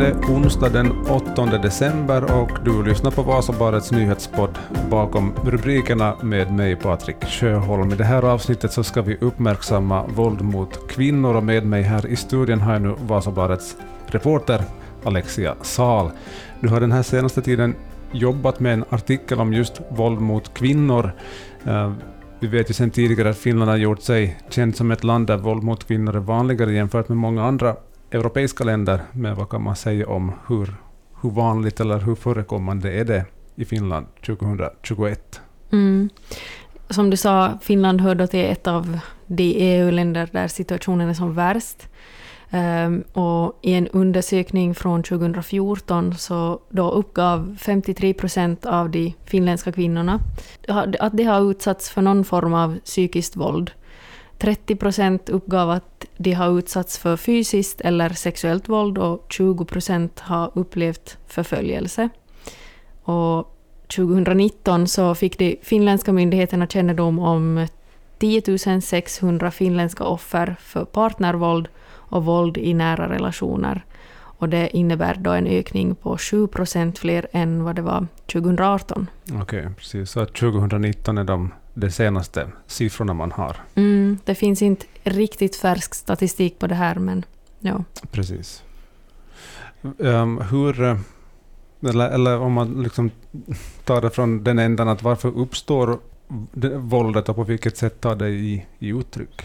det onsdag den 8 december och du lyssnar på Vasabarets nyhetspodd bakom rubrikerna med mig Patrik Sjöholm. I det här avsnittet så ska vi uppmärksamma våld mot kvinnor och med mig här i studion har jag nu Vasabarets reporter Alexia Sal. Du har den här senaste tiden jobbat med en artikel om just våld mot kvinnor. Eh, vi vet ju sedan tidigare att Finland har gjort sig känt som ett land där våld mot kvinnor är vanligare jämfört med många andra europeiska länder. Men vad kan man säga om hur, hur vanligt eller hur förekommande är det i Finland 2021? Mm. Som du sa, Finland hör då till ett av de EU-länder där situationen är som värst. Um, och I en undersökning från 2014 så då uppgav 53 procent av de finländska kvinnorna att de har utsatts för någon form av psykiskt våld. 30 procent uppgav att de har utsatts för fysiskt eller sexuellt våld och 20 procent har upplevt förföljelse. Och 2019 så fick de finländska myndigheterna kännedom om 10 600 finländska offer för partnervåld och våld i nära relationer. Och det innebär då en ökning på 7 procent fler än vad det var 2018. Okej, okay, precis. Så 2019 är de, de senaste siffrorna man har. Mm, det finns inte riktigt färsk statistik på det här, men ja. Precis. Um, hur... Eller, eller om man liksom tar det från den ändan, att varför uppstår våldet och på vilket sätt tar det i, i uttryck?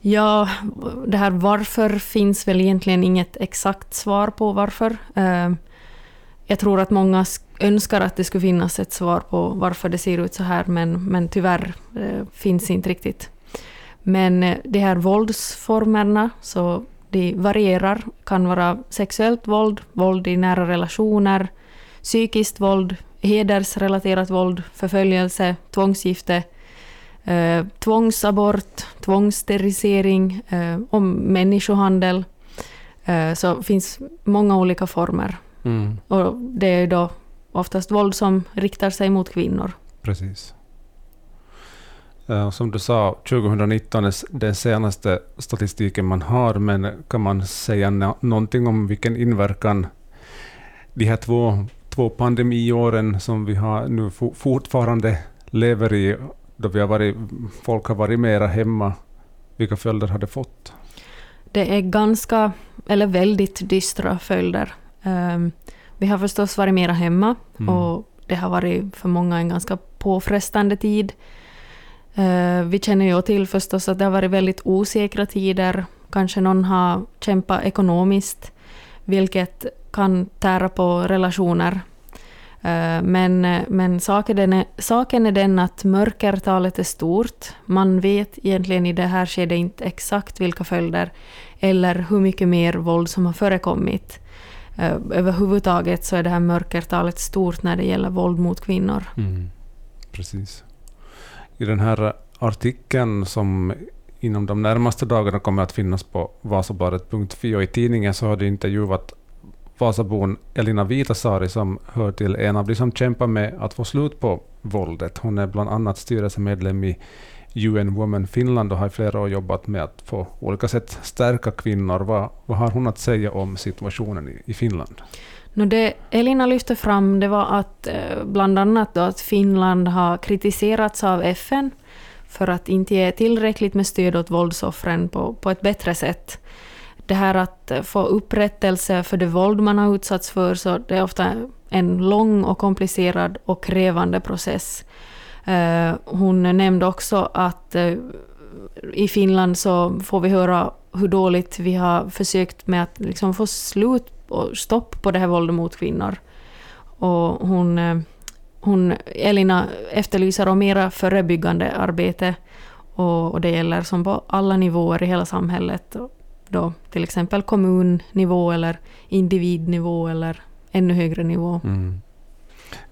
Ja, det här varför finns väl egentligen inget exakt svar på varför. Ehm, jag tror att många önskar att det skulle finnas ett svar på varför det ser ut så här, men, men tyvärr eh, finns inte riktigt. Men eh, de här våldsformerna, så de varierar, kan vara sexuellt våld, våld i nära relationer, psykiskt våld, hedersrelaterat våld, förföljelse, tvångsgifte, eh, tvångsabort, tvångssterilisering, eh, om människohandel. Eh, så det finns många olika former. Mm. Och det är då oftast våld som riktar sig mot kvinnor. Precis. Som du sa, 2019 är den senaste statistiken man har, men kan man säga någonting om vilken inverkan de här två, två pandemiåren som vi har nu fortfarande lever i då vi har varit, folk har varit mera hemma, vilka följder har det fått? Det är ganska, eller väldigt dystra följder. Um, vi har förstås varit mera hemma mm. och det har varit för många en ganska påfrestande tid. Uh, vi känner ju till förstås att det har varit väldigt osäkra tider. Kanske någon har kämpat ekonomiskt, vilket kan tära på relationer Eh, men, men saken, är, saken är den att mörkertalet är stort. Man vet egentligen i det här skedet inte exakt vilka följder eller hur mycket mer våld som har förekommit. Eh, överhuvudtaget så är det här mörkertalet stort när det gäller våld mot kvinnor. Mm, precis. I den här artikeln som inom de närmaste dagarna kommer att finnas på vasabaret.fi och i tidningen så har du intervjuat Vasabon Elina Vitasari som hör till en av de som kämpar med att få slut på våldet. Hon är bland annat styrelsemedlem i UN Women Finland och har i flera år jobbat med att på olika sätt stärka kvinnor. Vad, vad har hon att säga om situationen i, i Finland? No det Elina lyfte fram det var att eh, bland annat då att Finland har kritiserats av FN för att inte ge tillräckligt med stöd åt våldsoffren på, på ett bättre sätt det här att få upprättelse för det våld man har utsatts för, så det är ofta en lång och komplicerad och krävande process. Eh, hon nämnde också att eh, i Finland så får vi höra hur dåligt vi har försökt med att liksom få slut och stopp på det här våldet mot kvinnor. Och hon, eh, hon, Elina efterlyser mera förebyggande arbete och, det gäller som på alla nivåer i hela samhället då till exempel kommunnivå eller individnivå eller ännu högre nivå. Mm.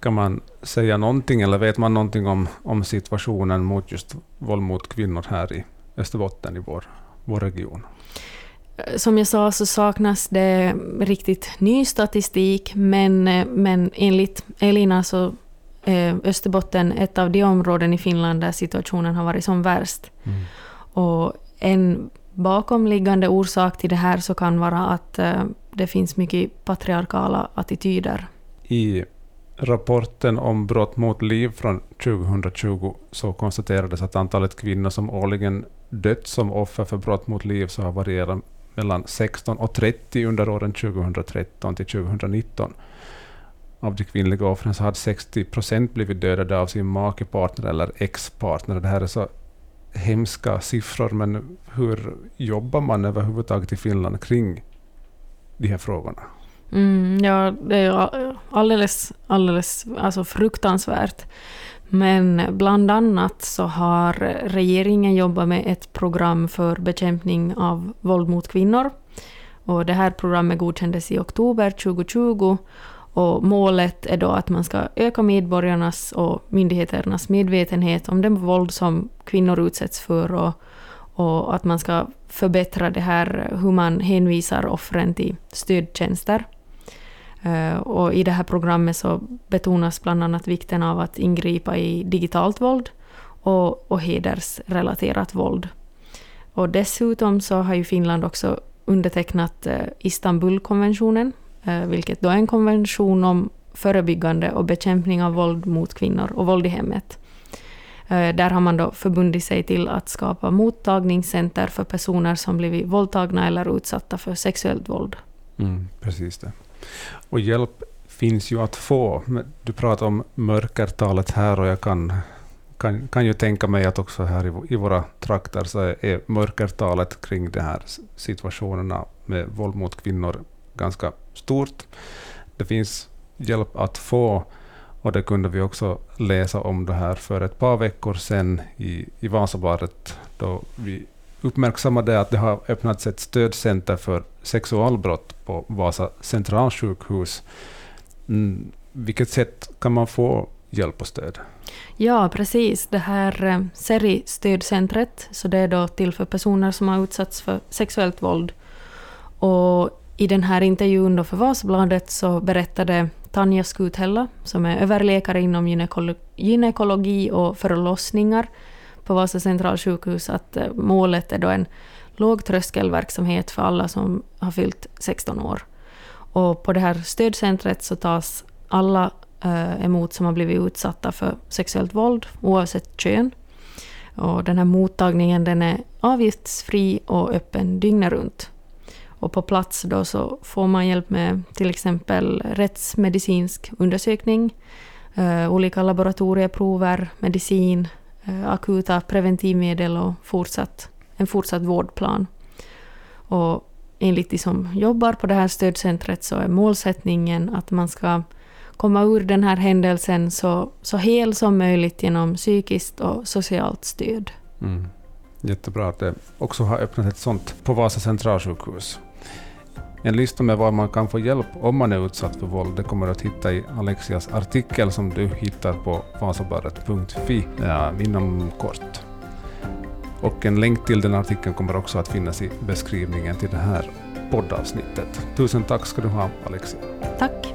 Kan man säga någonting eller vet man någonting om, om situationen mot just våld mot kvinnor här i Österbotten i vår, vår region? Som jag sa så saknas det riktigt ny statistik men, men enligt Elina så är Österbotten ett av de områden i Finland där situationen har varit som värst. Mm. Och en bakomliggande orsak till det här så kan vara att eh, det finns mycket patriarkala attityder. I rapporten om brott mot liv från 2020 så konstaterades att antalet kvinnor som årligen dött som offer för brott mot liv så har varierat mellan 16 och 30 under åren 2013 till 2019. Av de kvinnliga offren så hade 60 procent blivit dödade av sin make, partner eller ex-partner. Det här är så hemska siffror, men hur jobbar man överhuvudtaget i Finland kring de här frågorna? Mm, ja, det är alldeles, alldeles alltså fruktansvärt. Men bland annat så har regeringen jobbat med ett program för bekämpning av våld mot kvinnor. Och det här programmet godkändes i oktober 2020 och målet är då att man ska öka medborgarnas och myndigheternas medvetenhet om det våld som kvinnor utsätts för och, och att man ska förbättra det här hur man hänvisar offren till stödtjänster. Eh, och I det här programmet så betonas bland annat vikten av att ingripa i digitalt våld och, och hedersrelaterat våld. Och dessutom så har ju Finland också undertecknat eh, Istanbulkonventionen, eh, vilket då är en konvention om förebyggande och bekämpning av våld mot kvinnor och våld i hemmet. Där har man då förbundit sig till att skapa mottagningscenter för personer som blivit våldtagna eller utsatta för sexuellt våld. Mm, precis det. Och hjälp finns ju att få. Du pratar om mörkertalet här och jag kan, kan, kan ju tänka mig att också här i, i våra trakter så är mörkertalet kring de här situationerna med våld mot kvinnor ganska stort. Det finns hjälp att få och det kunde vi också läsa om det här för ett par veckor sedan i, i Vasabladet då vi uppmärksammade att det har öppnats ett stödcenter för sexualbrott på Vasa centralsjukhus. Mm, vilket sätt kan man få hjälp och stöd? Ja, precis. Det här eh, SERI-stödcentret, så det är då till för personer som har utsatts för sexuellt våld. Och i den här intervjun då för Vasabladet så berättade Tanja Skuthella, som är överläkare inom gynekologi och förlossningar, på Vasa centralsjukhus att eh, målet är då en lågtröskelverksamhet för alla som har fyllt 16 år. Och på det här stödcentret så tas alla eh, emot som har blivit utsatta för sexuellt våld, oavsett kön. Och den här mottagningen den är avgiftsfri och öppen dygnet runt. Och på plats då så får man hjälp med till exempel rättsmedicinsk undersökning, eh, olika laboratorieprover, medicin, Eh, akuta preventivmedel och fortsatt, en fortsatt vårdplan. Och enligt de som jobbar på det här stödcentret så är målsättningen att man ska komma ur den här händelsen så, så hel som möjligt genom psykiskt och socialt stöd. Mm. Jättebra att det också har öppnat ett sånt på Vasa centralsjukhus. En lista med var man kan få hjälp om man är utsatt för våld det kommer du att hitta i Alexias artikel som du hittar på vasabaret.fi ja, inom kort. Och en länk till den artikeln kommer också att finnas i beskrivningen till det här poddavsnittet. Tusen tack ska du ha, Alexia. Tack.